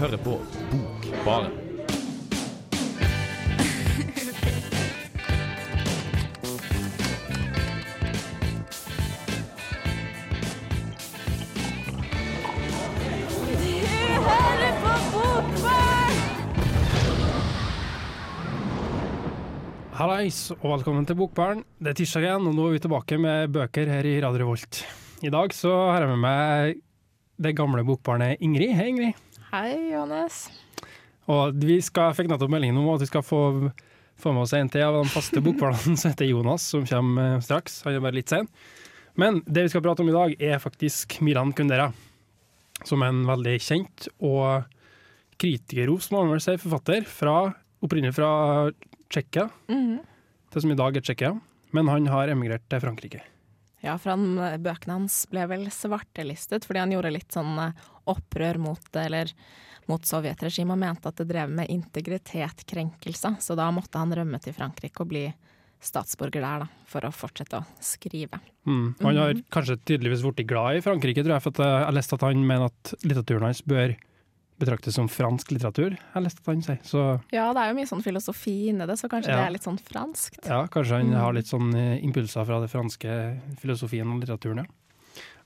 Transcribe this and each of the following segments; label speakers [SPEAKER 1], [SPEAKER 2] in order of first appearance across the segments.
[SPEAKER 1] hører på Bokbaren.
[SPEAKER 2] Hallais, og velkommen til Bokbaren. Det er tirsdag igjen, og nå er vi tilbake med bøker her i Radio Revolt. I dag så har jeg med meg det gamle bokbarnet Ingrid. Hei, Ingrid.
[SPEAKER 3] Hei, Johannes.
[SPEAKER 2] Og vi skal, fikk nettopp meldingen om at vi skal få, få med oss en til av de faste bokbarna som heter Jonas, som kommer eh, straks. Han er bare litt sen. Men det vi skal prate om i dag, er faktisk Milan Kundera. Som er en veldig kjent og kritikerros, må man vel si, forfatter. Fra, opprinnelig fra Tsjekkia,
[SPEAKER 3] Mhm.
[SPEAKER 2] det som i dag er Tsjekkia. Men han har emigrert til Frankrike.
[SPEAKER 3] Ja, for han, bøkene hans ble vel svartelistet fordi han gjorde litt sånn eh, opprør mot, eller, mot sovjetregimet og mente at det drev med integritetskrenkelse. Så da måtte han rømme til Frankrike og bli statsborger der, da, for å fortsette å skrive.
[SPEAKER 2] Mm. Han har kanskje tydeligvis blitt glad i Frankrike, tror jeg, for jeg har lest at han mener at litteraturen hans bør betraktes som fransk litteratur. har Jeg lest at han sier. Så
[SPEAKER 3] Ja, det er jo mye sånn filosofi inni det, så kanskje
[SPEAKER 2] Ja.
[SPEAKER 3] det er litt sånn franskt.
[SPEAKER 2] ja, kanskje han
[SPEAKER 3] Mm.
[SPEAKER 2] har litt sånn eh, impulser fra det franske filosofien og litteraturen, ja.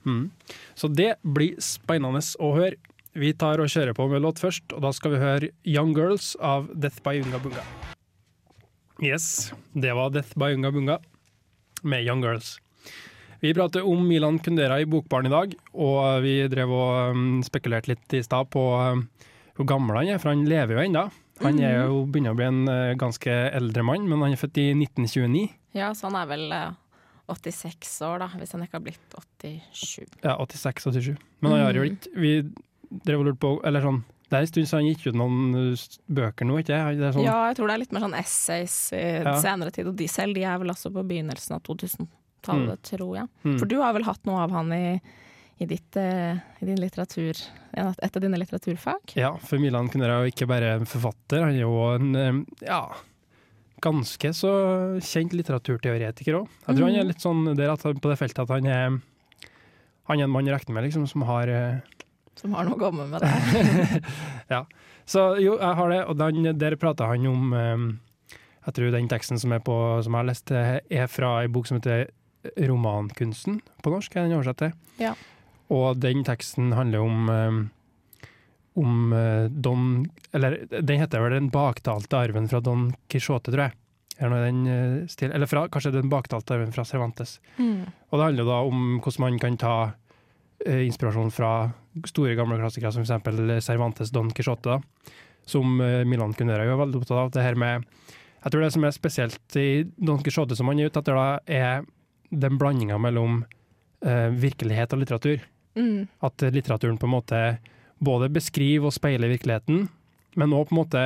[SPEAKER 2] Mm. Så det blir spennende å høre. Vi tar og kjører på med låt først, og da skal vi høre Young Girls av Death by Unga Bunga. Yes, det var Death by Unga Bunga med Young Girls. Vi prater om Milan Kundera i Bokbaren i dag, og vi drev og um, spekulerte litt i stad på um, hvor gammel han er, for han lever jo ennå. Han er jo begynner å bli en uh, ganske eldre mann, men han er født i 1929.
[SPEAKER 3] Ja, så han er vel eh, 86 år, da, hvis han ikke har blitt 87.
[SPEAKER 2] Ja, 86-87. Men han har jo ikke Vi drev og lurte på Eller sånn Det er en stund siden han gikk ut noen uh, bøker nå, ikke det? sånn,
[SPEAKER 3] Ja, jeg tror det er litt mer sånn essays i
[SPEAKER 2] Ja.
[SPEAKER 3] senere tid, og de selv de er vel også på begynnelsen av 2000-tallet, tror jeg.
[SPEAKER 2] Mm.
[SPEAKER 3] For du har vel hatt noe av han i, i, ditt, eh, i din litteratur, et av dine litteraturfag?
[SPEAKER 2] Ja, for Milan Kundera er jo ikke bare en forfatter, han er jo en ja, ganske så kjent litteraturteoretiker òg. Jeg tror han er litt sånn på det feltet at han er han er en mann regner med, liksom, som har uh,
[SPEAKER 3] Som har noe å komme med det.
[SPEAKER 2] Så jo, jeg har det, og den, der prater han om Jeg tror den teksten som, på, som jeg har lest, eh, er fra ei bok som heter Romankunsten, på norsk, er den oversatt til.
[SPEAKER 3] Ja.
[SPEAKER 2] Og den teksten handler om um, om eh, Don Eller den heter vel Den baktalte arven fra Don Quijote, tror jeg. Er noe den eh, stil, eller fra, kanskje Den baktalte arven fra Cervantes.
[SPEAKER 3] Mm.
[SPEAKER 2] Og det handler da om hvordan man kan ta eh, inspirasjon fra store, gamle klassikere, som f.eks. Cervantes Don Quijote, da, som eh, Milan Kundera er veldig opptatt av. Det her med Jeg tror det som er spesielt i Don Quijote, som han er ute etter, da, er den blandinga mellom eh, virkelighet og litteratur.
[SPEAKER 3] Mm.
[SPEAKER 2] At litteraturen på en måte både beskriver og speiler virkeligheten, men òg på en måte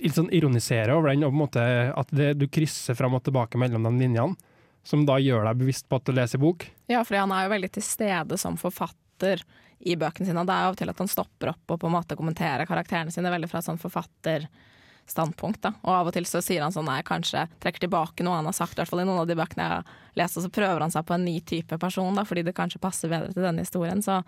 [SPEAKER 2] litt sånn ironiserer over den, og på en måte at det, du krysser fram og tilbake mellom de linjene, som da gjør deg bevisst på at du leser bok.
[SPEAKER 3] Ja, for han er jo veldig til stede som forfatter i bøkene sine. Det er av og til at han stopper opp og på en måte kommenterer karakterene sine veldig fra sånn sånn forfatterstandpunkt. Da. Og av og til så sier han sånn nei, kanskje trekker tilbake noe han har sagt, i hvert fall i noen av de bøkene jeg har lest, og så prøver han seg på en ny type person, da, fordi det kanskje passer bedre til denne historien. Så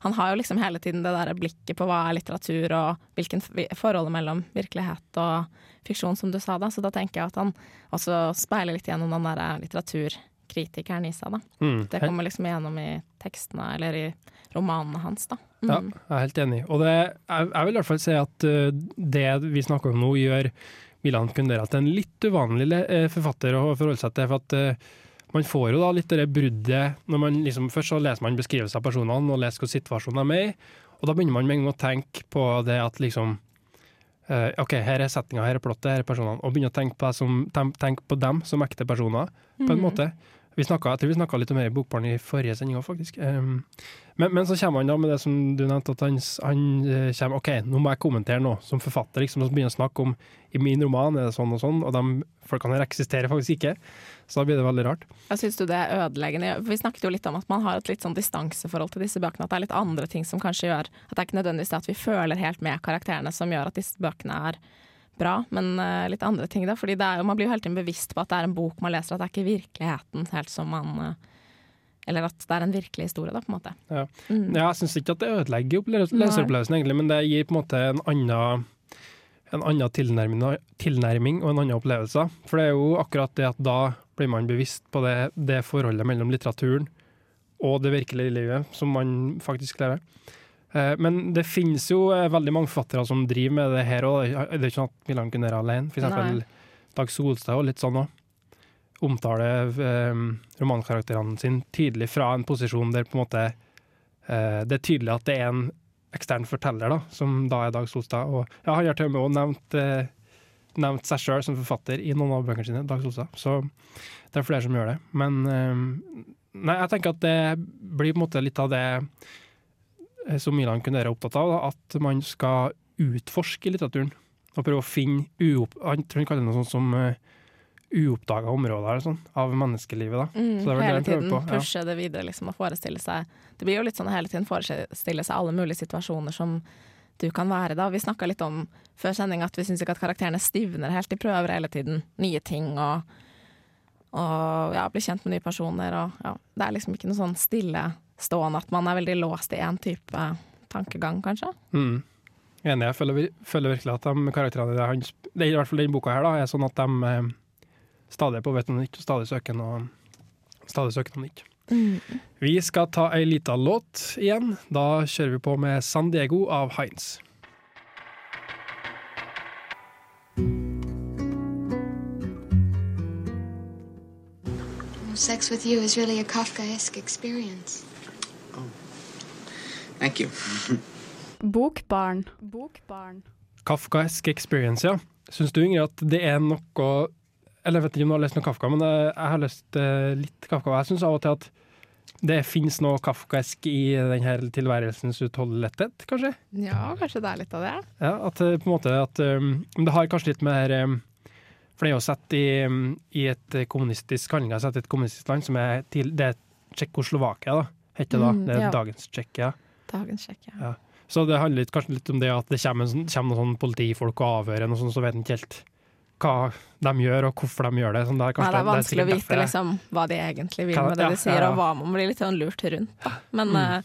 [SPEAKER 3] han har jo liksom hele tiden det der blikket på hva er litteratur, og hvilken forholdet mellom virkelighet og fiksjon, som du sa da. Så da tenker jeg at han også speiler litt gjennom den der litteraturkritikeren i seg, da.
[SPEAKER 2] Mm.
[SPEAKER 3] Det kommer liksom igjennom i tekstene, eller i romanene hans, da. Mm.
[SPEAKER 2] Ja, jeg er helt enig. Og det, jeg, jeg vil i hvert fall si at uh, det vi snakker om nå, gjør Milan Kundera til en litt uvanlig eh, forfatter å forholde seg til. for at uh, man får jo da litt det bruddet når man liksom, Først så leser man beskrivelser av personene og leser hvilken situasjon de er i, og da begynner man med en gang å tenke på det at liksom uh, OK, her er settinga, her er plottet, her er personene. Og begynner å tenke på, som, tenk på dem som ekte personer, på en måte. Snakket, jeg tror vi snakka litt om det i Bokbarn i forrige sending òg, faktisk. Um, men, men så kommer han da med det som du nevnte, at han, han eh, kommer OK, nå må jeg kommentere noe som forfatter, liksom, og begynner å snakke om i min roman er det sånn og sånn, og de folkene her eksisterer faktisk ikke. Så da blir det veldig rart.
[SPEAKER 3] Jeg syns du det er ødeleggende? Vi snakket jo litt om at man har et litt sånn distanseforhold til disse bøkene. At det er litt andre ting som kanskje gjør at det er ikke nødvendigvis det at vi føler helt med karakterene som gjør at disse bøkene er bra, men eh, litt andre ting, da. Fordi det er man blir jo hele tiden bevisst på at det er en bok man leser, at det er ikke virkeligheten helt som man eh, Eller at det er en virkelig historie, da, på en måte.
[SPEAKER 2] Ja.
[SPEAKER 3] Mm.
[SPEAKER 2] Jeg syns ikke at det ødelegger leseropplevelsen, egentlig, men det gir på en måte en annen en annen tilnærming, tilnærming og en annen opplevelse. For det er jo akkurat det at da blir man bevisst på det, det forholdet mellom litteraturen og det virkelige livet som man faktisk lever. Eh, Men det finnes jo eh, veldig mange forfattere som driver med det her òg. Det er ikke sånn at Milan kunne være alene. For eksempel
[SPEAKER 3] Nei.
[SPEAKER 2] Dag Solstad og litt sånn òg. Omtaler eh, romankarakterene sine tydelig fra en posisjon der på en måte eh, det er tydelig at det er en ekstern forteller, da, som da er Dag Solstad. Og ja, han har til og med også nevnt, eh, nevnt seg sjøl som forfatter i noen av bøkene sine, Dag Solstad. Så det er flere som gjør det. Men eh, nei, jeg tenker at det blir på en måte litt av det som Milan kunne være opptatt av, da, at man skal utforske litteraturen. Og prøve å finne uopp... Han tror han kaller det noe sånt som uh, uoppdaga områder eller sånn, av menneskelivet.
[SPEAKER 3] Mm, hele tiden
[SPEAKER 2] på, ja.
[SPEAKER 3] pushe det videre, liksom, og forestille seg Det blir jo litt sånn hele tiden forestille seg alle mulige situasjoner som du kan være da. Vi snakka litt om før sending at vi syns ikke at karakterene stivner helt. De prøver hele tiden nye ting og, og ja, blir kjent med nye personer. Og, ja, det er liksom ikke noe sånn stillestående at man er veldig låst i én type tankegang, kanskje.
[SPEAKER 2] Mm. Enig. Jeg føler, føler virkelig at de karakterene i det, han, det er i hvert fall den boka her da, er sånn at de eh, stadig er på vettet nytt og stadig søker noe, stadig søker noe nytt. Vi skal ta ei lita låt igjen. Da kjører vi på med San Diego av Heinz.
[SPEAKER 4] Sex with you is really a Kafkaesque experience.
[SPEAKER 5] Thank you.
[SPEAKER 6] Bokbarn. Bokbarn.
[SPEAKER 2] Kafkaesk Experience, ja. Syns du, Ingrid, at det er noe Eller jeg vet ikke om du har lest noe Kafka, men jeg, jeg har lest eh, litt Kafka. og Jeg syns av og til at det finnes noe kafkaesk i denne tilværelsens utholdelighet, kanskje?
[SPEAKER 3] Ja, kanskje det er litt av det.
[SPEAKER 2] Ja, at eh, på en måte at um, Det har kanskje litt mer um, For det er jo sett i, um, i et kommunistisk handling, jeg har sett i et kommunistisk land som er til Det er Tsjekkoslovakia, da. Heter det da.
[SPEAKER 3] Mm,
[SPEAKER 2] Det er
[SPEAKER 3] ja.
[SPEAKER 2] dagens Tsjekkia.
[SPEAKER 3] Dagens sjekk, ja.
[SPEAKER 2] Ja. Så det handler litt, kanskje litt om det at det kommer, sånn- kommer noen sånn politifolk og avhører og sånn, så vet en ikke helt hva de gjør, og hvorfor de gjør det. Sånn, det, er
[SPEAKER 3] Nei, det er vanskelig å vite liksom, hva de egentlig vil med det
[SPEAKER 2] ja,
[SPEAKER 3] de sier,
[SPEAKER 2] ja, ja.
[SPEAKER 3] og hva man blir litt sånn lurt rundt. Da. Men
[SPEAKER 2] Mm.
[SPEAKER 3] eh,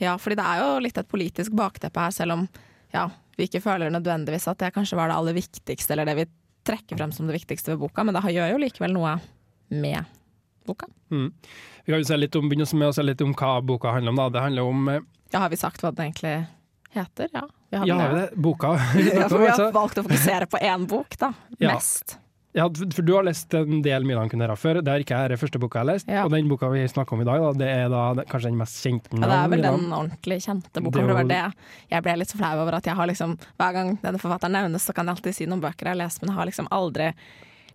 [SPEAKER 3] ja, fordi det er jo litt et politisk bakteppe her, selv om ja, vi ikke føler nødvendigvis at det kanskje var det aller viktigste, eller det vi trekker frem som det viktigste ved boka, men det gjør jo likevel noe med boka.
[SPEAKER 2] Mm. Vi kan jo se litt om, begynne med å se litt om hva boka handler om. Da. Det handler om eh,
[SPEAKER 3] Ja, har vi sagt hva den egentlig heter? Ja, vi har
[SPEAKER 2] Ja, det? Boka.
[SPEAKER 3] Ja, for vi har valgt å fokusere på én bok, da.
[SPEAKER 2] Ja.
[SPEAKER 3] Mest.
[SPEAKER 2] Ja, for du har lest en del Milan Kundera før. Det er ikke her første boka jeg har lest.
[SPEAKER 3] Ja.
[SPEAKER 2] Og den boka vi snakker om i dag, da, det er da det- kanskje den mest kjente.
[SPEAKER 3] Ja, det er vel den ordentlig kjente boka.
[SPEAKER 2] Det
[SPEAKER 3] var det jeg ble litt så flau over at jeg har liksom Hver gang denne forfatteren nevnes, så kan jeg alltid si noen bøker jeg har lest, men jeg har liksom aldri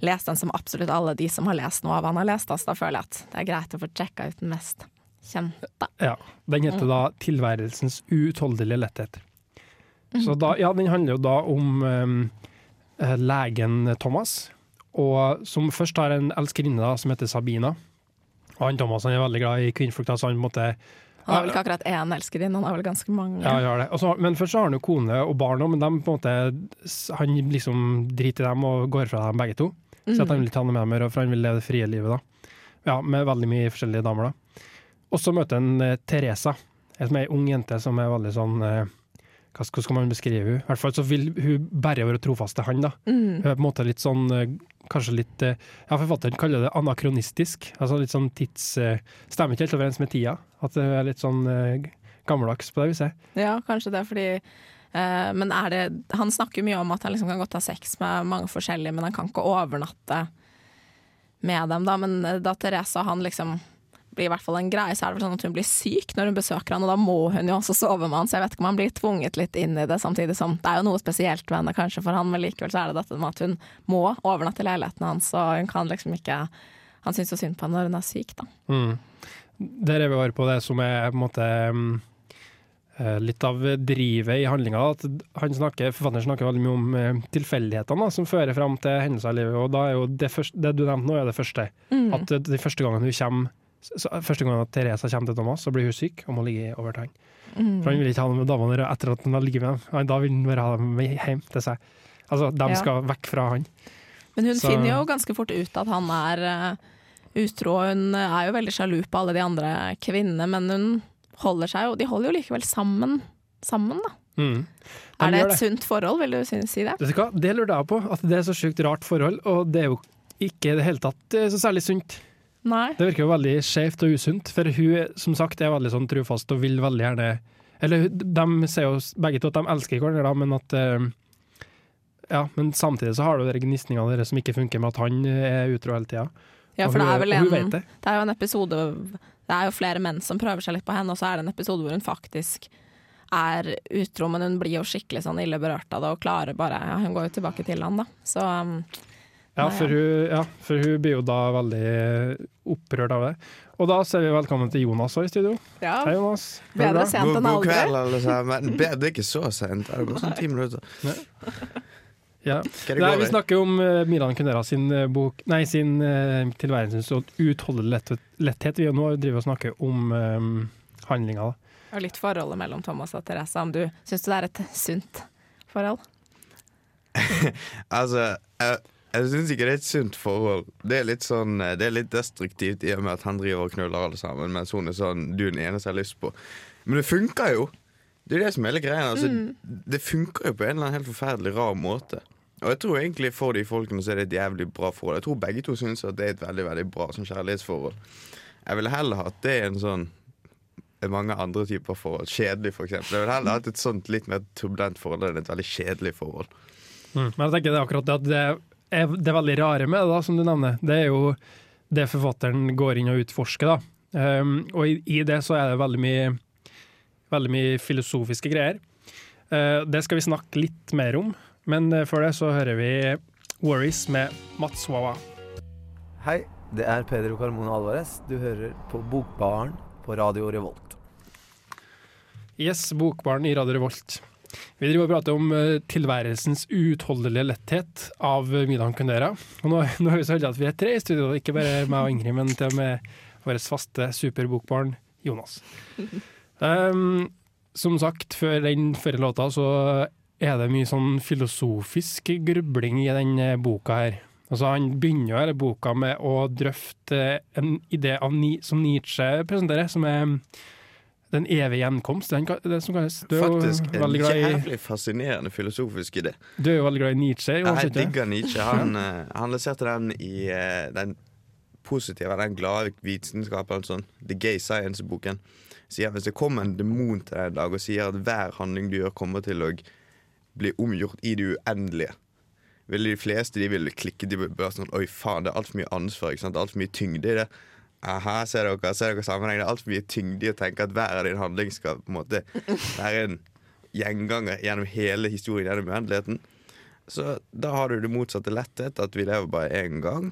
[SPEAKER 3] lest den som absolutt alle de som har lest noe av han har lest. Altså, da føler jeg at det er greit å få sjekka ut den mest kjente.
[SPEAKER 2] Ja, Den heter da 'Tilværelsens uutholdelige letthet'. Så da, ja, Den handler jo da om eh, legen Thomas, og som først har en elskerinne da, som heter Sabina. Og han Thomas han er veldig glad i kvinnfolk, så han måtte
[SPEAKER 3] Han har vel ikke akkurat én elskerinne, han har vel ganske mange.
[SPEAKER 2] Ja, gjør det. Også, men først så har han jo kone og barn òg, men de, måte han liksom driter i dem og går fra dem begge to. Så at han vil ta ha noe med meg, for han vil leve det frie livet. da. Ja, Med veldig mye forskjellige damer. da. Og så møter han eh, Teresa, som er ei ung jente som er veldig sånn eh, hva skal, skal man beskrive henne? I hvert fall så vil hun bare være trofast til han. da.
[SPEAKER 3] Mm.
[SPEAKER 2] Hun er på en måte litt sånn eh, Kanskje litt eh, Ja, forfatteren kaller det anakronistisk. Altså litt sånn tids... eh, Stemmer ikke helt overens med tida. At det er litt sånn gammeldags på det viset.
[SPEAKER 3] Ja, kanskje det, fordi eh, Men er det Han snakker mye om at han liksom kan godt ha sex med mange forskjellige, men han kan ikke overnatte med dem, da. Men eh, da Therese og han liksom blir i hvert fall en greie, så er det vel sånn at hun blir syk når hun besøker han, og da må hun jo også sove med han, så jeg vet ikke om han blir tvunget litt inn i det, samtidig som det er jo noe spesielt med henne kanskje for han, men likevel så er det dette med at hun må overnatte i leiligheten hans, og hun kan liksom ikke Han syns jo synd på henne når hun er syk, da.
[SPEAKER 2] Mm. Der er vi bare på det som er på en måte mm, eh, litt av drivet i handlinga. At han snakker, forfatteren snakker veldig mye om eh, tilfeldighetene som fører fram til hendelser i livet. Og da er jo det, første, det du nevnte nå, er det første.
[SPEAKER 3] Mm.
[SPEAKER 2] At det, det første gangen hun kommer så, Første gangen at Teresa kommer til Thomas, så blir hun syk og må ligge over til han.
[SPEAKER 3] Mm.
[SPEAKER 2] For han vil ikke ha dem med damene etter at han har ligget med dem. Han- Da vil han bare ha dem med hjem til seg. Altså, de
[SPEAKER 3] Ja.
[SPEAKER 2] skal vekk fra han.
[SPEAKER 3] Men hun
[SPEAKER 2] Så-
[SPEAKER 3] finner jo ganske fort ut at han er eh, utro. Hun er jo veldig sjalu på alle de andre kvinnene, men hun holder seg jo De holder jo likevel sammen, sammen da.
[SPEAKER 2] Mm. De
[SPEAKER 3] Er det
[SPEAKER 2] et
[SPEAKER 3] et sunt forhold, vil du si det?
[SPEAKER 2] Du hva, Det lurer jeg på, at det er så sjukt rart forhold, og det er jo ikke i det hele tatt eh, så særlig sunt.
[SPEAKER 3] Nei.
[SPEAKER 2] Det virker jo veldig skjevt og usunt, for hun som sagt er veldig sånn trufast og vil veldig gjerne Eller de sier jo begge to at de elsker hverandre, da, men at eh, Ja, men samtidig så har du de gnisningene deres som ikke funker med at han er utro hele tida.
[SPEAKER 3] Ja, for det er vel en
[SPEAKER 2] det.
[SPEAKER 3] Det er jo en episode Det er jo flere menn som prøver seg litt på henne, og så er det en episode hvor hun faktisk er utro, men hun blir jo skikkelig sånn ille berørt av det og klarer bare ja, Hun går jo tilbake til han, da. Så um,
[SPEAKER 2] Ja, for hun, ja, for hun blir jo da veldig opprørt av det. Og da sier vi velkommen til Jonas òg i studio.
[SPEAKER 3] ja,
[SPEAKER 2] Hei, Jonas.
[SPEAKER 3] Bedre sent enn aldri.
[SPEAKER 5] god kveld, alle sammen. Det er ikke så sent. Det er bare sånn ti minutter.
[SPEAKER 2] Ja. Nei, vi snakker om uh, Milan Kundera sin uh, bok Nei, sin uh, tilværelsens og utholdelig letthet, letthet. Vi nå driver og snakker om um, handlinga. da.
[SPEAKER 3] Og litt forholdet mellom Thomas og Teresa, om du syns det er et sunt forhold?
[SPEAKER 5] Altså, jeg, jeg syns ikke det er et sunt forhold. Det er litt sånn eh, Det er litt destruktivt i og med at han driver og knuller alle sammen, mens hun er sånn Du er den eneste jeg har lyst på. Men det funker jo! Det er det som er hele greia. Altså, Det funker jo på en eller annen helt forferdelig rar måte. Og jeg tror egentlig for de folkene så er det et jævlig bra forhold. Jeg tror begge to syns at det er et veldig veldig bra sånn kjærlighetsforhold. Jeg ville heller hatt det en sånn mange andre typer forhold. Kjedelig, eksempel. Jeg ville heller hatt et sånt litt mer turbulent forhold enn et veldig kjedelig forhold.
[SPEAKER 2] Mm. Men jeg tenker det er akkurat det at det er det veldig rare med det, da, som du nevner. Det er jo det forfatteren går inn og utforsker. da. Um, og i, i det så er det veldig mye, veldig mye filosofiske greier. Uh, det skal vi snakke litt mer om, men uh, før det så hører vi Worries med Mats Wawa.
[SPEAKER 7] Hei, det er Pedro Carmona Alvarez. Du hører på Bokbaren på Radio Revolt.
[SPEAKER 2] Yes, Bokbaren i Radio Revolt. Vi driver og prater om uh, tilværelsens uutholdelige letthet av Midan Kundera. Og nå, nå er vi så heldige at vi er tre i studio, ikke bare meg og Ingrid, men til og med vår faste superbokbarn Jonas. Um, som sagt, før den forrige låta så er det mye sånn filosofisk grubling i den eh, boka her. Altså Han begynner jo hele boka med å drøfte en idé av ni, som Nietzsche presenterer, som er den evige gjenkomst. Den, det som kalles. Du er,
[SPEAKER 5] Faktisk en jævlig fascinerende filosofisk idé.
[SPEAKER 2] du er jo veldig glad i Nietzsche.
[SPEAKER 5] Ja, jeg digger Nietzsche. Han, eh, han lanserte den i eh, den positive, den glade vitenskapen, sånn, The Gay Science-boken. Sier Hvis det kommer en demon til deg en dag og sier at hver handling du gjør, kommer til å bli omgjort i det uendelige ville de fleste de vil klikke de bare sånn Oi, faen, det er altfor mye ansvar. ikke sant? Altfor mye tyngde i det. Aha, ser dere, ser dere sammenheng? Det er altfor mye tyngde i å tenke at hver av din handling skal på en måte være en gjenganger gjennom hele historien gjennom uendeligheten. Så da har du det motsatte letthet, at vi lever bare én gang.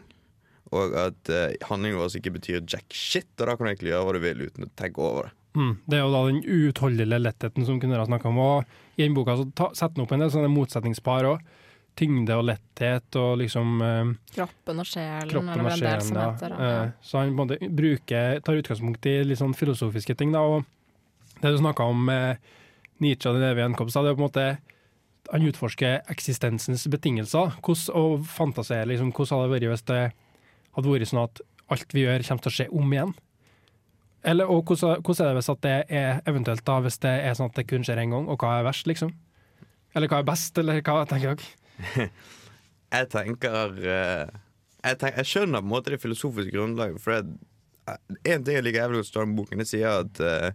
[SPEAKER 5] Og at uh, handlingen vår ikke betyr jack shit, og da kan du egentlig gjøre hva du vil uten å tenke over det.
[SPEAKER 2] Mm, det er jo da den uutholdelige lettheten som kunne ha snakka om. Og I den boka så ta, setter han opp en del sånne motsetningspar òg. Tyngde og letthet og liksom eh,
[SPEAKER 3] Kroppen og sjelen,
[SPEAKER 2] kroppen
[SPEAKER 3] eller hva det er som heter.
[SPEAKER 2] Ja.
[SPEAKER 3] da.
[SPEAKER 2] Eh, så han på en måte bruker, tar utgangspunkt i litt sånn filosofiske ting. Da, og det du snakka om med Nietzsche og den evige gjenkomst, det er på en måte han utforsker eksistensens betingelser. Hvordan, og fantaserer liksom, hvordan hadde det vært hvis det hadde vært sånn at alt vi gjør, kommer til å skje om igjen? Eller, og hvordan, er det hvis det er eventuelt da, hvis det er sånn at det kun skjer én gang, og hva er verst, liksom? Eller hva er best, eller hva tenker dere?
[SPEAKER 5] Jeg tenker eh, jeg, tenker, jeg skjønner på en måte det filosofiske grunnlaget. For én en ting jeg liker jævlig godt den boken, det sier at uh,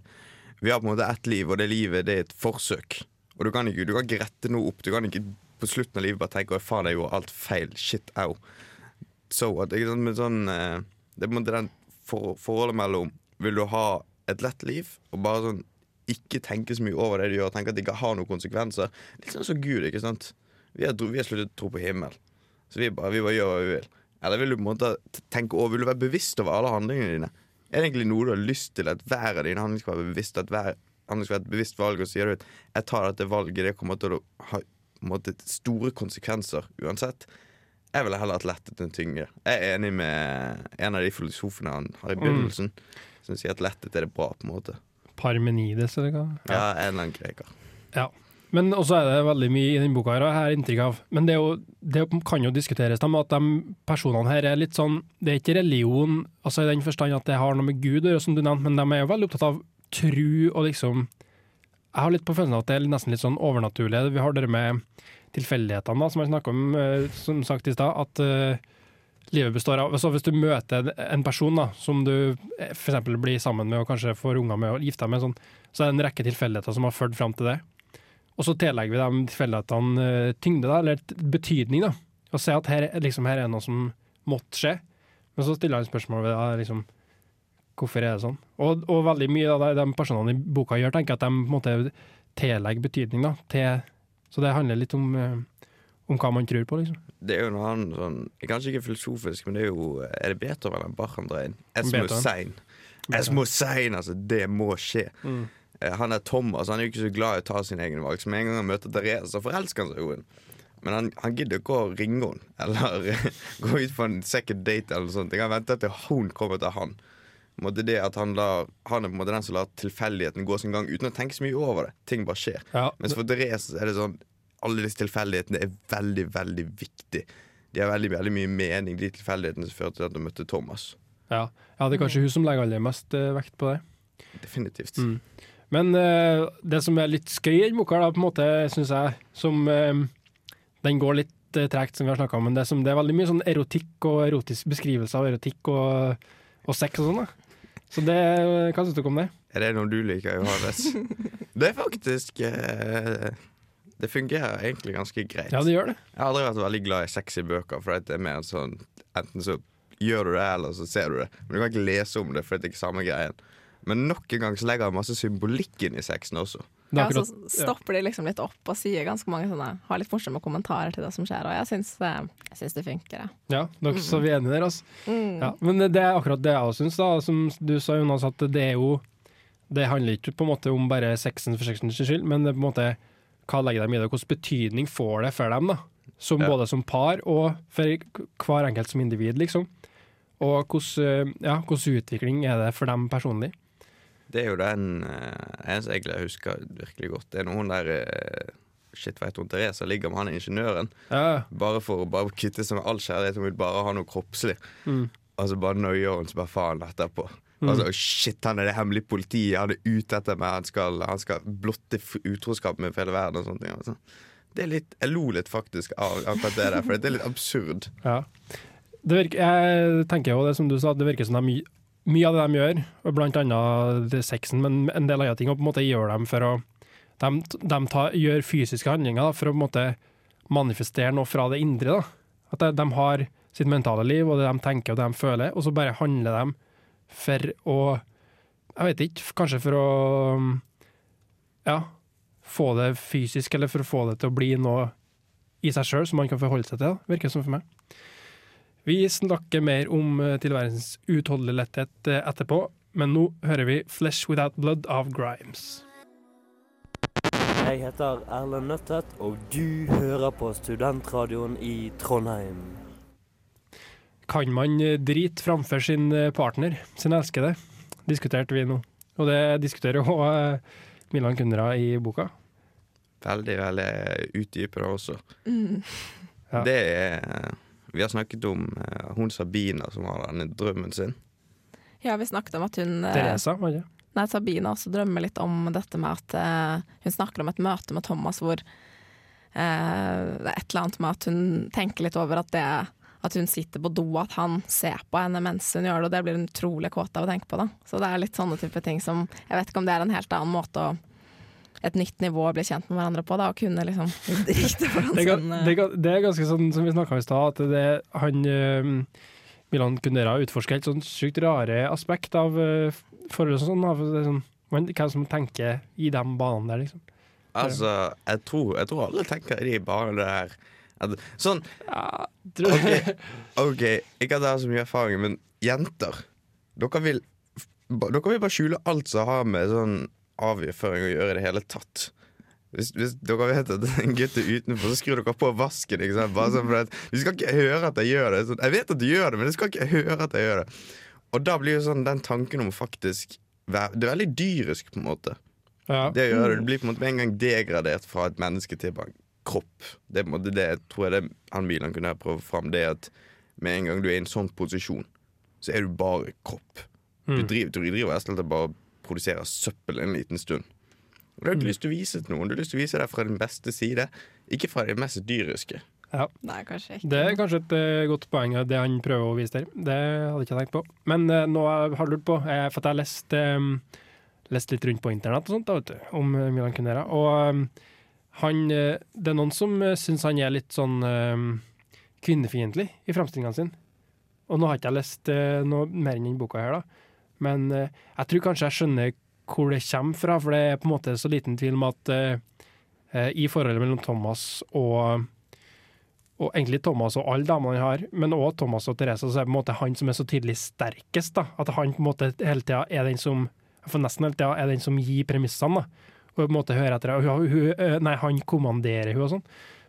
[SPEAKER 5] vi har på en måte ett liv, og det livet det er et forsøk. Og du kan ikke, du kan ikke rette noe opp. Du kan ikke på slutten av livet bare tenke 'Å, faen, jeg gjorde alt feil'. Shit, au. So what? Men sånn, eh, det er på en måte den for, forholdet mellom Vil du ha et lett liv og bare sånn ikke tenke så mye over det du gjør, tenke at det ikke har noen konsekvenser. Litt sånn som Gud, ikke sant. Vi har, vi har sluttet å tro på himmel. Så vi bare, vi bare gjør hva vi vil. Eller vil du på en måte tenke over, vil du være bevisst over alle handlingene dine? Er det egentlig noe du har lyst til at hver av dine handlinger skal være bevisst? At hver handling skal være et bevisst valg, og sier du at jeg tar dette valget, det kommer til å ha måte, store konsekvenser uansett. Jeg ville heller hatt lettet enn tyngre. Jeg er enig med en av de filosofene han har i begynnelsen, som sier at lettet er det bra, på en måte.
[SPEAKER 2] Parmenides, eller hva?
[SPEAKER 5] Ja, en eller annen greker.
[SPEAKER 2] Ja. Men også er det veldig mye i denne boka her, jeg har inntrykk av Men det, jo, det kan jo diskuteres med at de personene her er litt sånn Det er ikke religion altså i den forstand at det har noe med Gud å gjøre, som du nevnte, men de er jo veldig opptatt av tru og liksom Jeg har litt på følelsen av at det er nesten litt sånn overnaturlig. Vi har det med tilfeldighetene, da, som jeg snakka om, eh, som sagt i stad. At eh, livet består av Så hvis du møter en person da, som du f.eks. blir sammen med og kanskje får unger med og gifter deg med, sånn, så er det en rekke tilfeldigheter som har ført fram til det. Og så tillegger vi de tilfeldighetene eh, tyngde, da, eller betydning. da, Og ser at her, er- liksom, her er noe som måtte skje. Men så stiller han spørsmål ved det, liksom, hvorfor er det sånn. Og, og veldig mye av de personene i boka gjør, tenker jeg at de på en måte tillegger betydning. da, til, Så det handler litt om, eh, om hva man tror på, liksom.
[SPEAKER 5] Det er jo noe annet sånn Kanskje ikke filosofisk, men det er jo Er det Beethoven eller Bachandrein? Esmosein. drar inn? Es
[SPEAKER 2] Beethoven.
[SPEAKER 5] muss sein. Es muss sein, altså. Det må skje.
[SPEAKER 2] Mm.
[SPEAKER 5] Eh, Han er Thomas, han er jo ikke så glad i å ta sine egne valg. Så med en gang han møter Therese, så forelsker han seg i henne. Men han, han gidder ikke å ringe henne, eller gå ut på en second date eller noe sånt. Jeg kan vente til hun kommer til han. Det at han, lar, han er på en måte den som lar tilfeldigheten gå sin gang uten å tenke så mye over det. Ting bare skjer.
[SPEAKER 2] Ja,
[SPEAKER 5] Mens for Therese er det sånn Alle disse tilfeldighetene er veldig, veldig viktig. De har veldig, veldig mye mening, de tilfeldighetene som førte til at hun møtte Thomas.
[SPEAKER 2] ja. ja, det er kanskje hun som legger aller mest eh, vekt på det.
[SPEAKER 5] Definitivt.
[SPEAKER 2] Mm. Men uh, det som er litt skøy i den boka, da, på en måte, syns jeg, som uh, Den går litt uh, tregt, som vi har snakka om, men det, som, det er veldig mye sånn erotikk og erotisk beskrivelse av erotikk og, og sex og sånn. da. Så det, hva syns du om det?
[SPEAKER 5] Er det noe du liker, Johannes? det er faktisk eh, Det fungerer egentlig ganske greit.
[SPEAKER 2] Ja, det gjør det.
[SPEAKER 5] Jeg har aldri vært veldig glad i sexy bøker, for det er mer sånn Enten så gjør du det, eller så ser du det. Men du kan ikke lese om det, for det er ikke samme greien. Men nok en gang så legger han masse symbolikk inn i sexen også.
[SPEAKER 3] Ja, så stopper de liksom litt opp og sier ganske mange sånne Har litt morsomme kommentarer til det som skjer, og jeg syns, eh, jeg syns det funker, jeg.
[SPEAKER 2] ja, nok så vi er enige der, altså.
[SPEAKER 3] Mm.
[SPEAKER 2] Ja, men det er akkurat det jeg også syns, da. Som du sa, Jonas, at det er jo Det handler ikke på en måte om bare sexen for sexens skyld, men det er på en måte hva legger de i det, hvilken betydning får det for dem, da? Som,
[SPEAKER 5] Ja.
[SPEAKER 2] Både som par og for hver enkelt som individ, liksom. Og hvordan, ja, hvordan utvikling er det for dem personlig?
[SPEAKER 5] Det er jo den eh, eneste jeg husker virkelig godt. Det er noen der eh, Shit, veit hun Therese ligger med han ingeniøren
[SPEAKER 2] Ja,
[SPEAKER 5] bare for å kutte seg med all kjærlighet. Hun vil bare ha noe kroppslig.
[SPEAKER 2] mm.
[SPEAKER 5] Altså bare nøyer hun seg bare faen etterpå.
[SPEAKER 2] Mm.
[SPEAKER 5] Altså, shit, han er det hemmelige politiet, han er ute etter meg, han skal, han skal blotte utroskap med hele verden og sånne ting. Altså. Det er litt, jeg lo litt faktisk av akkurat det der, for det er litt absurd.
[SPEAKER 2] Ja. Det virker, jeg tenker jo det som du sa, det virker som de, mye av det de gjør, blant annet sexen, men en del andre ting, og på en måte gjør dem for å De, de tar, gjør fysiske handlinger da, for å på en måte manifestere noe fra det indre. Da. At de, de har sitt mentale liv, og det de tenker og det de føler, og så bare handler de for å Jeg vet ikke, kanskje for å Ja, få det fysisk, eller for å få det til å bli noe i seg sjøl som man kan forholde seg til, da, virker det som for meg. Vi snakker mer om eh, tilværelsens uutholdelige letthet eh, etterpå, men nå hører vi 'Flesh Without Blood' av Grimes.
[SPEAKER 8] Jeg heter Erlend Nøttet, og du hører på Studentradioen i Trondheim.
[SPEAKER 2] Kan man eh, drite framfor sin partner, sin elskede? Diskuterte vi nå. Og det diskuterer jo eh, Milan Kundra i boka.
[SPEAKER 5] Veldig, veldig utdypende også.
[SPEAKER 3] Mm.
[SPEAKER 2] Ja.
[SPEAKER 5] Det er Vi har snakket om uh, hun Sabina som har denne drømmen sin.
[SPEAKER 3] Ja, vi snakket om at hun eh,
[SPEAKER 2] Teresa, var det?
[SPEAKER 3] Nei, Sabina også drømmer litt om dette med at uh, hun snakker om et møte med Thomas hvor uh, det er et eller annet med at hun tenker litt over at det at hun sitter på do, at han ser på henne mens hun gjør det, og det blir hun utrolig kåt av å tenke på. da. Så det er litt sånne type ting som Jeg vet ikke om det er en helt annen måte å et nytt nivå å bli kjent med hverandre på, da, og kunne liksom
[SPEAKER 2] Det er, det,
[SPEAKER 3] eh,
[SPEAKER 2] er, det er ganske sånn som vi snakka om i stad, at det, han uh, Milan Kundera utforsker helt sånn sykt rare aspekt av uh, forholdet og sånn. Av, sånn hvem som tenker i de banene der, liksom.
[SPEAKER 5] Altså, jeg tror, jeg tror alle tenker i de banene der. Sånn,
[SPEAKER 2] Ja, tror
[SPEAKER 5] OK, ok, ikke at jeg har så mye erfaring, men jenter Dere vil, dere vil bare skjule alt som har med sånn avføring å gjøre i det hele tatt. Hvis, hvis dere vet at en gutt er utenfor, så skrur dere på vasken. Ikke? Bare sånn at, du skal ikke høre at jeg gjør det. Jeg vet at du gjør det, men du skal ikke høre at jeg gjør det. Og da blir jo sånn den tanken om faktisk Det er veldig dyrisk, på en måte.
[SPEAKER 2] Ja.
[SPEAKER 5] Det gjør det. Du blir på en måte med en gang degradert fra et menneske til en kropp. Det er på en måte det jeg tror jeg det han Milan kunne prøve fram. Det at med en gang du er i en sånn posisjon, så er du bare kropp. Du
[SPEAKER 2] Mm.
[SPEAKER 5] driver, du driver og bare produserer søppel en liten stund. Og Du har ikke lyst til å vise til noen. Du har lyst til å vise deg fra din beste side, ikke fra det mest dyriske.
[SPEAKER 3] Nei, kanskje ikke.
[SPEAKER 2] Det er kanskje et uh, godt poeng, det han prøver å vise der. Det hadde jeg ikke tenkt på. Men uh, nå har jeg lurt på, er, for at jeg har lest, um, lest litt rundt på internett og sånt, da, vet du, om eh, Milan Kunera. Og um, han, eh, det er noen som uh, syns han er litt sånn um, kvinnefiendtlig i framstillingene sine. Og nå har ikke jeg lest eh, noe mer enn den boka her, da. Men eh, jeg tror kanskje jeg skjønner hvor det kommer fra, for det er på en måte så liten tvil om at eh, eh, i forholdet mellom Thomas og og egentlig Thomas og alle damene han har, men òg Thomas og Therese, så er det på en måte han som er så tydelig sterkest. da, At han på en måte hele tida er den som for nesten hele tida er den som gir premissene. da, Og på en måte hører etter. Hun, hun, nei, han kommanderer hun og sånn.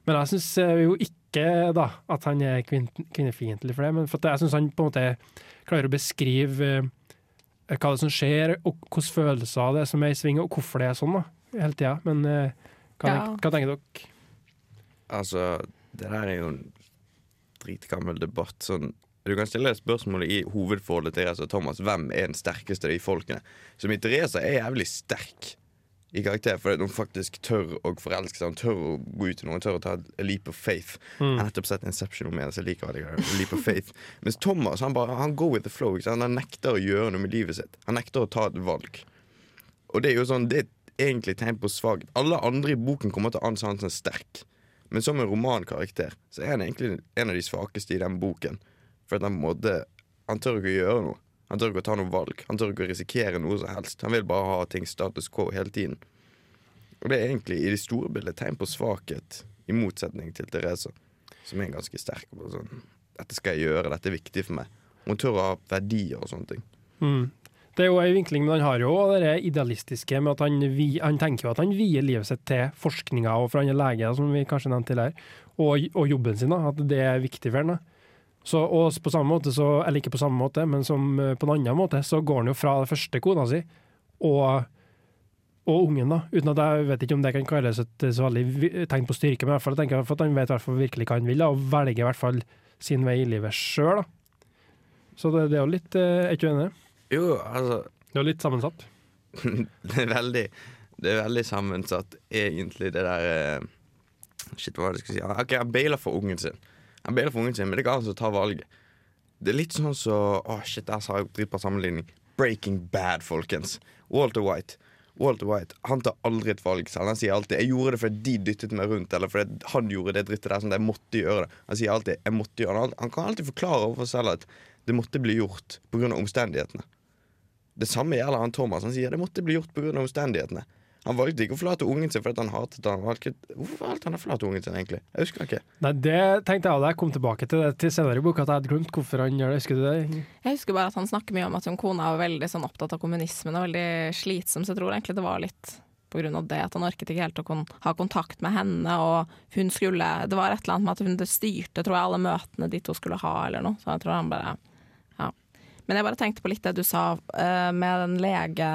[SPEAKER 2] Men jeg syns jo ikke da at han er kvinn, kvinnefiendtlig for det. Men for jeg syns han på en måte klarer å beskrive hva det er som skjer, og hvilke følelser det er som er i sving, og hvorfor det er sånn da, hele tida. Men eh, hva,
[SPEAKER 3] Ja.
[SPEAKER 2] hva tenker dere?
[SPEAKER 5] Altså, det der er jo en dritgammel debatt. Sånn, du kan stille deg spørsmålet i hovedforholdet til Therese og Thomas. Hvem er den sterkeste av de folkene? Så min Therese er jævlig sterk i karakter, fordi hun faktisk tør å forelske seg. Hun tør å gå ut til noen, tør å ta a leap of faith. Jeg har nettopp sett Inception om så jeg liker det. Leap of faith. Mens Thomas han bare, han går with the flow. Han nekter å gjøre noe med livet sitt. Han nekter å ta et valg. Og det er jo sånn, det er egentlig tegn på svakhet. Alle andre i boken kommer til å anse han som sterk. Men som en romankarakter så er han egentlig en av de svakeste i den boken. For at han, måtte, han tør ikke å gjøre noe. Han tør ikke å ta noe valg. Han tør ikke å risikere noe som helst. Han vil bare ha ting status quo hele tiden. Og det er egentlig i det store bildet tegn på svakhet, i motsetning til Therese, som er ganske sterk. på sånn, 'Dette skal jeg gjøre, dette er viktig for meg'. Hun tør å ha verdier og sånne ting.
[SPEAKER 2] Mm. Det er jo en vinkling, men han har jo det idealistiske med at han, han tenker jo at han vier livet sitt til forskninga, og for han er lege, som vi kanskje nevnte tidligere, og, og jobben sin, da, at det er viktig for han. Da. Så, og på samme måte, så, eller ikke på samme måte, men som eh, på en annen måte, så går han jo fra den første kona si og, og ungen, da. Uten at jeg vet ikke om det kan kalles et så veldig tegn på styrke, men i hvert fall tenker jeg for at han vet hvert virkelig hva han vil, da, og velger i hvert fall sin vei i livet sjøl. Så det, det er jo litt eh, Er ikke du enig?
[SPEAKER 5] Jo, altså
[SPEAKER 2] Det er jo litt sammensatt.
[SPEAKER 5] det er veldig Det er veldig sammensatt, egentlig, det der eh, Shit, hva var det jeg skulle si? Ok, Han bailer for ungen sin, Han bailer for ungen sin, men det er ikke han som tar. Det er litt sånn så Åh, shit, der sa jeg dritbra sammenligning. Breaking Bad, folkens. Walter White. Walter White han tar aldri et valg selv. Han sier alltid 'jeg gjorde det fordi de dyttet meg rundt', eller fordi han gjorde det drittet der. Sånn, jeg måtte gjøre det. Han sier alltid 'jeg måtte gjøre det'. Han kan alltid forklare overfor selv at det måtte bli gjort pga. omstendighetene. Det samme gjelder han Thomas. Han sier det måtte bli gjort pga. omstendighetene. Han valgte ikke å forlate ungen sin fordi han hatet han. valgte, Hvorfor valgte han å forlate ungen sin, egentlig? Jeg husker ikke.
[SPEAKER 2] Nei, det tenkte jeg da jeg kom tilbake til det til senere i boka, at jeg hadde glemt hvorfor han gjør det. Husker du det?
[SPEAKER 3] Jeg husker bare at han snakker mye om at hun kona var veldig sånn opptatt av kommunismen og veldig slitsom, så jeg tror egentlig det var litt på grunn av det at han orket ikke helt å kon ha kontakt med henne, og hun skulle Det var et eller annet med at hun det styrte, tror jeg, alle møtene de to skulle ha, eller noe. Så jeg tror han bare Ja. Men jeg bare tenkte på litt det du sa uh, med den lege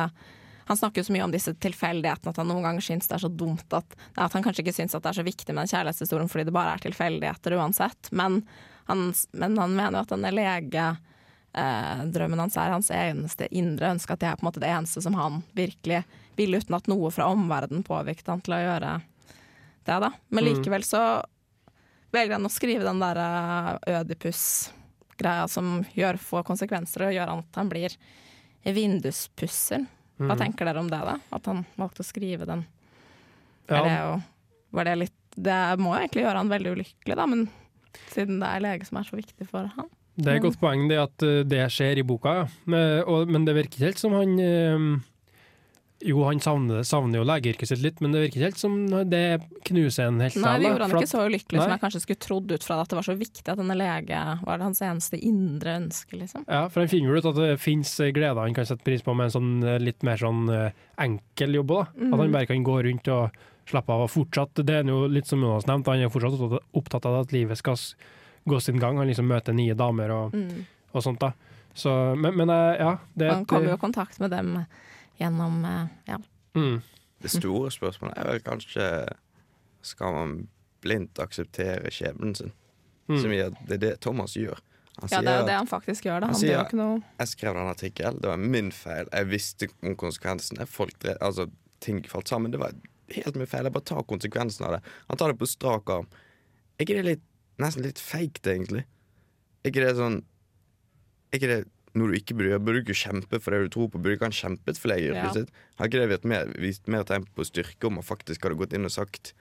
[SPEAKER 3] han snakker jo så mye om disse tilfeldighetene, at han noen ganger syns det er så dumt at, at han kanskje ikke syns at det er så viktig med den kjærlighetshistorien fordi det bare er tilfeldigheter uansett. Men han, men han mener jo at denne legedrømmen hans er hans eneste indre ønske, at det er på en måte det eneste som han virkelig vil, uten at noe fra omverdenen påvirket han til å gjøre det. da. Men
[SPEAKER 2] Mm.
[SPEAKER 3] likevel så velger han å skrive den der eh, Ødipus-greia som gjør, får konsekvenser og gjør at han blir vinduspusser. Hva
[SPEAKER 2] Mhm.
[SPEAKER 3] tenker dere om det, da? At han valgte å skrive den?
[SPEAKER 2] Ja,
[SPEAKER 3] Er det, jo, var det litt Det må egentlig gjøre han veldig ulykkelig, da, men siden det er lege som er så viktig for han.
[SPEAKER 2] Det er et godt poeng det at eh, det skjer i boka, ja. Men, og, men det virker ikke helt som han eh, Jo, han savner, savner jo legeyrket sitt litt, men det virker ikke helt som det knuser en helt
[SPEAKER 3] Nei, det gjorde han ikke så ulykkelig som
[SPEAKER 2] Nei.
[SPEAKER 3] jeg kanskje skulle trodd ut fra det, at det var så viktig at denne lege var det hans eneste indre ønske, liksom.
[SPEAKER 2] Ja, for han finner jo ut at det fins gleder han kan sette pris på med en sånn eh, litt mer sånn eh, enkel jobb òg. At han bare kan gå rundt og slappe av. Og fortsatt, det er jo litt som Jonas nevnte, han er fortsatt opptatt- av at livet skal gå sin gang. Han liksom møter nye damer og,
[SPEAKER 3] Mm.
[SPEAKER 2] og sånt. da. Så, men, men eh, ja, det
[SPEAKER 3] Han kommer jo i kontakt med dem gjennom eh, ja,
[SPEAKER 2] mm.
[SPEAKER 5] Det store spørsmålet er vel kanskje Skal man blindt akseptere skjebnen sin?
[SPEAKER 2] Mm.
[SPEAKER 5] Som gjør, det er det Thomas gjør. Han
[SPEAKER 3] Ja, det er jo det han faktisk gjør. Da.
[SPEAKER 5] Han
[SPEAKER 3] Han
[SPEAKER 5] sier-
[SPEAKER 3] ikke noe
[SPEAKER 5] Jeg skrev den artikkelen, det var min feil. Jeg visste om konsekvensene. Folk drev, altså, ting falt sammen. Det var helt min feil. Jeg bare tar konsekvensen av det. Han tar det på strak arm. Er ikke det litt, nesten litt feigt, egentlig? Er ikke det sånn Er ikke det noe du ikke bryr, bør Burde du ikke kjempe for det du tror på? Burde ikke han kjempet for leger?
[SPEAKER 3] Ja.
[SPEAKER 5] Har ikke det mer, vist mer tegn på styrke om han faktisk hadde gått inn og sagt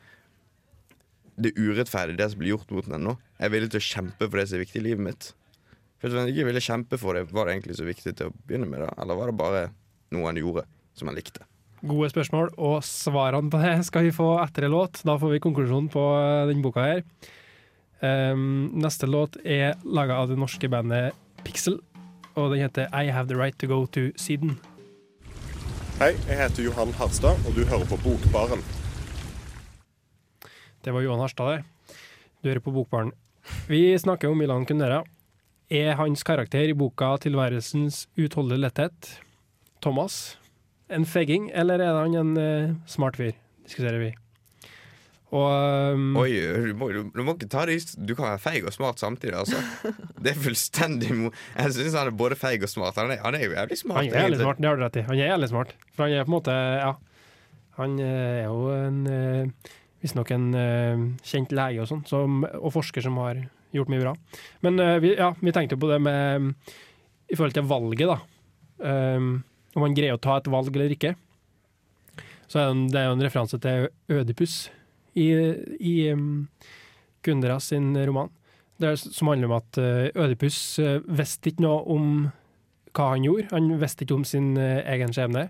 [SPEAKER 5] det urettferdige det som blir gjort mot henne nå. Jeg er villig til å kjempe for det som er viktig i livet mitt. For Hvis han ikke ville kjempe for det, var det egentlig så viktig til å begynne med da? Eller var det bare noe han gjorde som han likte?
[SPEAKER 2] Gode spørsmål, og svarene på det skal vi få etter en låt. Da får vi konklusjonen på denne boka her. Um, neste låt er laga av det norske bandet Pixel, og den heter I Have The Right To Go To Syden.
[SPEAKER 9] Hei, jeg heter Johan Harstad, og du hører på Bokbaren.
[SPEAKER 2] Det var Johan Harstad der. Du hører på Bokbaren. Vi snakker om Milan Kundera. Er hans karakter i boka 'Tilværelsens utholdelige letthet' Thomas en fegging, eller er han en uh, smart fyr? Diskuterer vi. Og um,
[SPEAKER 5] Oi, du må, du, du må ikke ta det Du kan være feig og smart samtidig, altså. Det er fullstendig. Jeg syns han er både feig og smart. Han er, han er jo jævlig smart.
[SPEAKER 2] Han er jævlig smart, det har du rett i. Han er jævlig smart. For han er på en måte, ja Han eh, er jo en eh, visstnok en eh, kjent lege og sånn, og forsker som har gjort mye bra. Men vi, ja, vi tenkte jo på det med I forhold til valget, da. Um, om han greier å ta et valg eller ikke. Så er det, det er jo en referanse til Ødipus i, i um, Kunderas sin roman. Det er, som handler om at eh, Ødipus eh, visste ikke noe om hva han gjorde. Han visste ikke om sin eh, egen skjebne.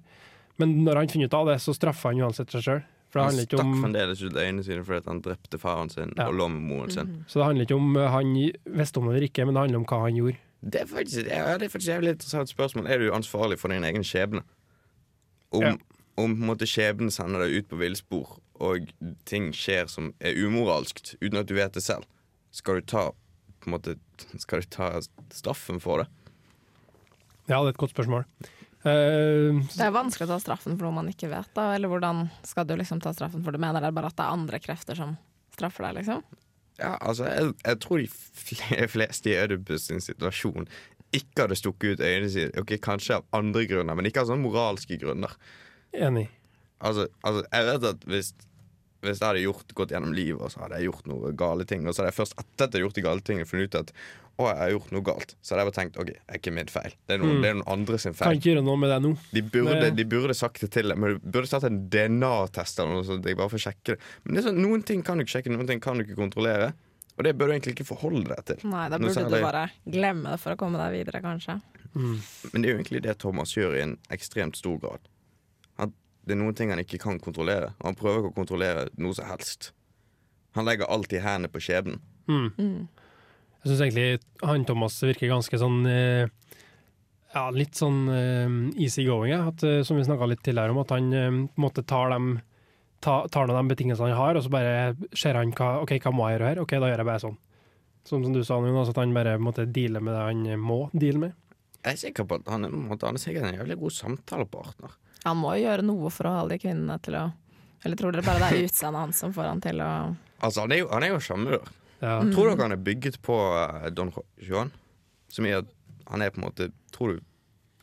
[SPEAKER 2] Men når han finner ut av det, så straffer han uansett seg sjøl.
[SPEAKER 5] Han stakk
[SPEAKER 2] om
[SPEAKER 5] fremdeles ut øynene sine fordi han drepte faren sin
[SPEAKER 2] Ja.
[SPEAKER 5] og lå med moren sin.
[SPEAKER 2] Så det handler ikke om han visste om det eller ikke, men det handler om hva han gjorde.
[SPEAKER 5] Det er faktisk, ja, det er faktisk et jævlig interessant spørsmål. Er du ansvarlig for din egen skjebne? Om,
[SPEAKER 2] Ja.
[SPEAKER 5] om på en måte skjebnen sender deg ut på villspor, og ting skjer som er umoralskt, uten at du vet det selv, skal du ta på en måte, skal du ta straffen for det?
[SPEAKER 2] Ja, det er et godt spørsmål. Uh,
[SPEAKER 3] Det er vanskelig å ta straffen for noe man ikke vet, da. Eller hvordan skal du liksom ta straffen for det? Mener det bare at det er andre krefter som straffer deg, liksom?
[SPEAKER 5] Ja, altså, jeg, jeg tror de fleste i Ødipus sin situasjon ikke hadde stukket ut øynene sine. Ok, Kanskje av andre grunner, men ikke av sånne moralske grunner.
[SPEAKER 2] enig.
[SPEAKER 5] Altså, altså jeg vet at hvis, hvis jeg hadde gjort, gått gjennom livet og så hadde jeg gjort noe gale ting, og så hadde jeg først etter at jeg hadde gjort de gale tingene funnet ut at å, jeg har gjort noe galt, så hadde jeg bare tenkt OK, det er ikke min feil. Det er noen,
[SPEAKER 2] Mm.
[SPEAKER 5] det er noen andre sin
[SPEAKER 2] Kan
[SPEAKER 5] feil.
[SPEAKER 2] ikke gjøre noe med det nå.
[SPEAKER 5] De burde,
[SPEAKER 2] Det-
[SPEAKER 5] de burde sagt det til deg, men du burde tatt en DNA-test eller noe sånt. Jeg bare får sjekke det. Men det er sånn, noen ting kan du ikke sjekke, noen ting kan du ikke kontrollere. Og det bør du egentlig ikke forholde deg til.
[SPEAKER 3] Nei, da
[SPEAKER 5] burde
[SPEAKER 3] burde du bare glemme det for å komme deg videre, kanskje.
[SPEAKER 5] Men det er jo egentlig det Thomas gjør i en ekstremt stor grad. Det er noen ting han ikke kan kontrollere, og han prøver ikke å kontrollere noe som helst. Han legger alltid i hendene på skjebnen.
[SPEAKER 2] Mm. Jeg syns egentlig han Thomas virker ganske sånn eh, Ja, litt sånn eh, easy going, at, eh, som vi snakka litt tidligere om. At han eh, på en måte tar dem ta, tar av de betingelsene han har, og så bare ser han hva, ok, hva må jeg gjøre her. Ok, da gjør jeg bare sånn. Som, som du sa altså at han bare måtte deale med det han må deale med.
[SPEAKER 5] Jeg er sikker på at han han er sikkert en jævlig god samtalepartner.
[SPEAKER 3] Han må jo gjøre noe for å holde de kvinnene til å Eller tror dere bare det er utseendet hans som får han til å
[SPEAKER 5] Altså, han er jo, han er jo sjarmør.
[SPEAKER 2] Ja.
[SPEAKER 3] Mm.
[SPEAKER 5] Tror dere han er bygget på eh, Don Juan? Som i at han er på en måte Tror du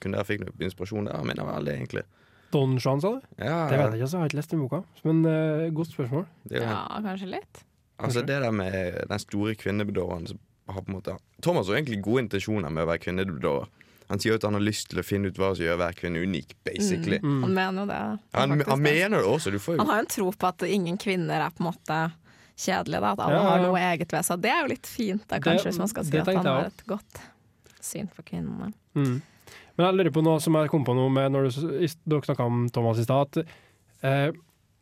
[SPEAKER 5] kunne dere fikk noe inspirasjon der? Mener vel det, egentlig.
[SPEAKER 2] Don Juan, sa du?
[SPEAKER 5] Ja,
[SPEAKER 2] Det vet jeg ikke, så jeg har ikke lest den boka. Men uh, godt spørsmål.
[SPEAKER 5] det jo
[SPEAKER 3] Ja, kanskje litt.
[SPEAKER 5] Altså det der med den store kvinnebedåeren som har på en måte Thomas har egentlig gode intensjoner med å være kvinnebedåer. Han sier jo at han har lyst til å finne ut hva som gjør hver kvinne unik, basically.
[SPEAKER 2] Mm.
[SPEAKER 3] Han mener jo det.
[SPEAKER 5] Han,
[SPEAKER 3] faktisk
[SPEAKER 5] han mener det også. Du får
[SPEAKER 3] Han har jo en tro på at ingen kvinner er på en måte kjedelige, da. At alle
[SPEAKER 2] Ja, ja,
[SPEAKER 3] har noe eget ved seg. Det er jo litt fint, da,
[SPEAKER 2] Det-
[SPEAKER 3] kanskje, hvis man skal si at han har et godt syn på kvinnene.
[SPEAKER 2] Mm. Men jeg lurer på noe som jeg kom på nå med når du, dere snakka om Thomas i stad. at, eh,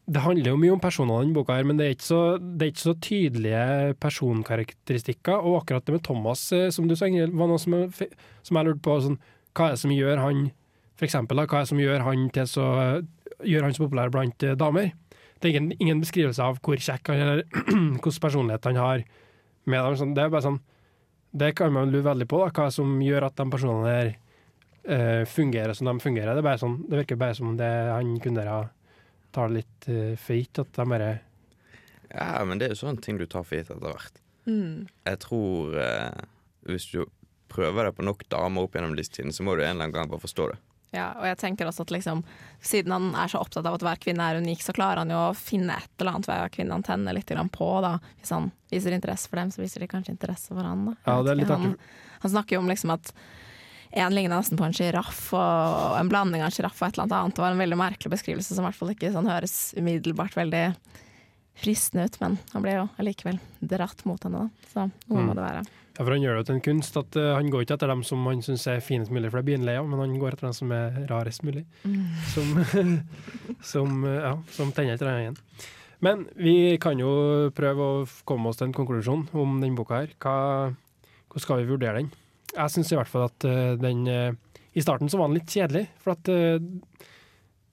[SPEAKER 2] det handler jo mye om personene i denne boka, her, men det er, så, det er ikke så tydelige personkarakteristikker. Og akkurat det med Thomas, eh, som du sa, var noe som jeg, som jeg lurte på. Sånn, hva er det som gjør han for eksempel, da, hva er det som gjør han til så, gjør han så populær blant eh, damer? Det er ingen, ingen beskrivelse av hvor kjekk han er, eller hvilken personlighet han har. Med dem. Sånn, det er bare sånn det kan man lure veldig på, da, hva som gjør at de personene der uh, fungerer som de fungerer. Det, bare sånn, det virker bare som det han kunne ha tar det litt uh, for gitt at de bare
[SPEAKER 5] Ja, men det er jo sånne ting du tar for gitt etter hvert.
[SPEAKER 3] Mm.
[SPEAKER 5] Jeg tror uh, hvis du prøver deg på nok damer opp gjennom livstiden, så må du en eller annen gang bare forstå det.
[SPEAKER 3] Ja, og jeg tenker også at liksom, siden han er så opptatt av at hver kvinne er unik, så klarer han jo å finne et eller annet hver kvinne han tenner litt på. Da. Hvis han viser interesse for dem, så viser de kanskje interesse for han. Da.
[SPEAKER 2] Ja, det er litt
[SPEAKER 3] han, han snakker jo om liksom at en ligner nesten på en sjiraff, og en blanding av en sjiraff og et eller annet. Det var en veldig merkelig beskrivelse som i hvert fall ikke sånn høres umiddelbart veldig fristende ut, men han ble jo allikevel dratt mot henne, da. Så noe
[SPEAKER 2] Mm.
[SPEAKER 3] må det være.
[SPEAKER 2] Ja, for Han gjør det jo til en kunst at uh, han går ikke etter dem som han syns er finest mulig, for det blir han lei av, men han går etter dem som er rarest mulig. Som, som, uh, ja, som tenner etter den igjen. Men vi kan jo prøve å komme oss til en konklusjon om den boka her. Hva, hvordan skal vi vurdere den? Jeg syns i hvert fall at eh, den eh, I starten så var den litt kjedelig, for at eh,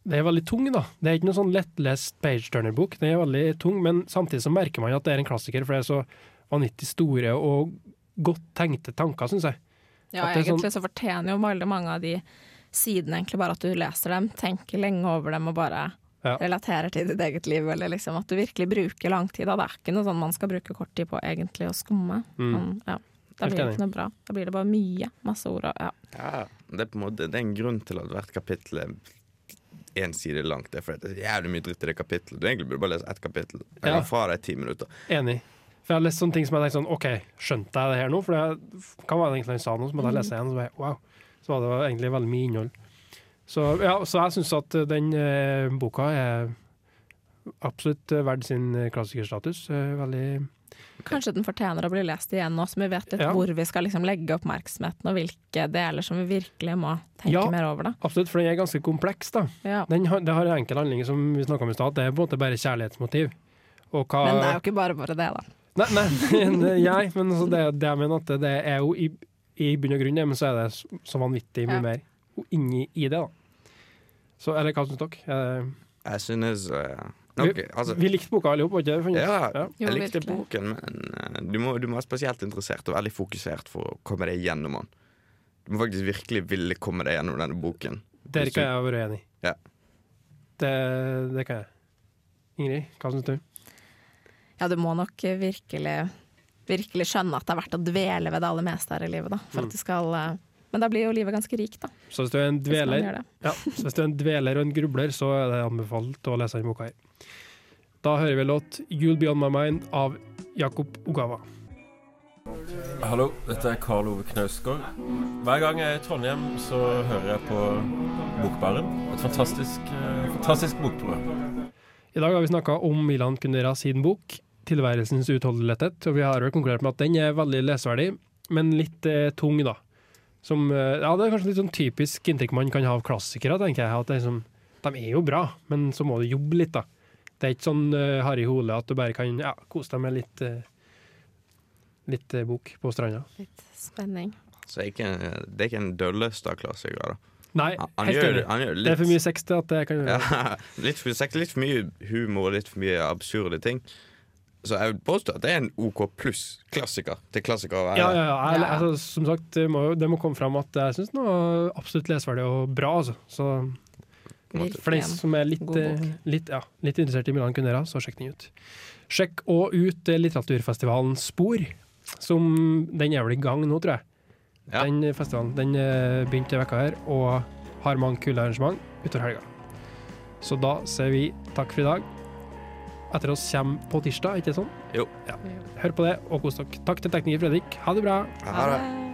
[SPEAKER 2] det er veldig tung, da. Det er ikke noe sånn lettlest page-turner-bok. Den er veldig tung, men samtidig så merker man at det er en klassiker, for det er så vanvittig store og godt tenkte tanker, syns jeg.
[SPEAKER 3] Ja,
[SPEAKER 2] At det er sånn-
[SPEAKER 3] egentlig så fortjener jo veldig mange av de sidene egentlig bare at du leser dem, tenker lenge over dem og bare
[SPEAKER 2] Ja.
[SPEAKER 3] relaterer til ditt eget liv, eller liksom at du virkelig bruker lang tid. Da. Det er ikke noe sånn man skal bruke kort tid på egentlig å skumme.
[SPEAKER 2] Mm.
[SPEAKER 3] Men, ja. Da blir det ikke noe bra. Da blir det bare mye. Masse ord og ja.
[SPEAKER 5] Ja, det er på en måte Det er en grunn til at hvert kapittel er én side langt. Det er fordi det er jævlig mye dritt i det kapittelet. Du egentlig burde bare lese ett kapittel. Jeg
[SPEAKER 2] Ja.
[SPEAKER 5] fra deg ti minutter.
[SPEAKER 2] Enig. For jeg har lest sånne ting som jeg tenkte sånn OK, skjønte jeg det her nå? For det, kan være det egentlig han sa noe, Så måtte jeg lese igjen, og så bare wow. Så var det egentlig veldig mye innhold. Så, ja, så jeg syns at den eh, boka er absolutt eh, verdt sin eh, klassikerstatus. Eh, veldig
[SPEAKER 3] Kanskje den fortjener å bli lest igjen nå, så vi vet litt
[SPEAKER 2] Ja.
[SPEAKER 3] hvor vi skal liksom legge oppmerksomheten, og hvilke deler som vi virkelig må tenke
[SPEAKER 2] Ja.
[SPEAKER 3] mer over. Da.
[SPEAKER 2] Absolutt, for den er ganske kompleks, da.
[SPEAKER 3] Ja.
[SPEAKER 2] Den det har en enkel handling som vi snakka om i stad, det er på en måte bare kjærlighetsmotiv. Og hva
[SPEAKER 3] Men det er jo ikke bare bare det, da.
[SPEAKER 2] Nei, nei, jeg, men altså det, det jeg mener at det, det er jo i, i bunn og grunn det, men så er det så, vanvittig mye
[SPEAKER 3] Ja.
[SPEAKER 2] mer inni i det, da. Så, eller hva syns dere? Eh,
[SPEAKER 5] Jeg synes eh, nok,
[SPEAKER 2] vi,
[SPEAKER 5] altså,
[SPEAKER 2] vi likte boka alle sammen.
[SPEAKER 5] Ja,
[SPEAKER 2] Ja.
[SPEAKER 5] Jeg likte boken, men eh, du må, du må være spesielt interessert og veldig fokusert for å komme deg gjennom den. Du må faktisk virkelig ville komme deg gjennom denne boken.
[SPEAKER 2] Der kan jeg være enig.
[SPEAKER 5] Ja.
[SPEAKER 2] Det, det kan jeg. Ingrid, hva syns du?
[SPEAKER 3] Ja, du må nok virkelig, virkelig skjønne at det er verdt å dvele ved det aller meste her i livet, da. For
[SPEAKER 2] Mm.
[SPEAKER 3] at du skal eh, Men da blir jo livet ganske rikt, da.
[SPEAKER 2] Så hvis du er en dveler, ja, så hvis du er en dveler og en grubler, så er det anbefalt å lese denne boka her. Da hører vi låt 'You'll Be On My Mind' av Jakob Ogawa.
[SPEAKER 10] Hallo, dette er Karl Ove Knausgård. Hver gang jeg er i Trondheim, så hører jeg på Bokbaren. Et fantastisk, eh, fantastisk bokprogram.
[SPEAKER 2] I dag har vi snakka om Milan Kundera sin bok 'Tilværelsens utholdenhet', og vi har vel konkludert med at den er veldig leseverdig, men litt eh, tung, da. Som, eh, ja, det er kanskje litt sånn typisk inntrykk man kan ha av klassikere, tenker jeg. At det er liksom, de er jo bra, men så må du jobbe litt, da. Det er ikke sånn uh, Harry Hole at du bare kan ja, kose deg med litt, uh, litt uh, bok på stranda.
[SPEAKER 3] Litt spenning.
[SPEAKER 5] Så det er ikke det er ikke en Døllestad-klassiker? da
[SPEAKER 2] Nei,
[SPEAKER 5] Han, han,
[SPEAKER 2] helt
[SPEAKER 5] gjør, han gjør
[SPEAKER 2] Det er for mye sex til at det kan gjøre
[SPEAKER 5] ja, litt, for, litt for mye humor og litt for mye absurde ting. Så jeg vil påstå at det er en OK pluss-klassiker til klassiker å være.
[SPEAKER 2] Ja, ja, ja. Jeg, altså, som sagt, det må, det må komme fram at jeg syns den var absolutt lesverdig og bra. Altså. Så for
[SPEAKER 3] de
[SPEAKER 2] som er litt, eh, litt, ja, litt interessert i Milan Kundera, så sjekk den ut. Sjekk òg ut eh, litteraturfestivalen Spor. Som, den er vel i gang nå, tror jeg.
[SPEAKER 5] Ja.
[SPEAKER 2] Den festivalen den eh, begynte i vekka her, og har mange kule arrangement utover helga. Så da sier vi takk for i dag. Etter oss kommer på tirsdag, ikke sånn?
[SPEAKER 5] Jo.
[SPEAKER 2] Ja. Hør på det, og kos dere. Takk til tekniker Fredrik. Ha det bra.
[SPEAKER 5] Ha det.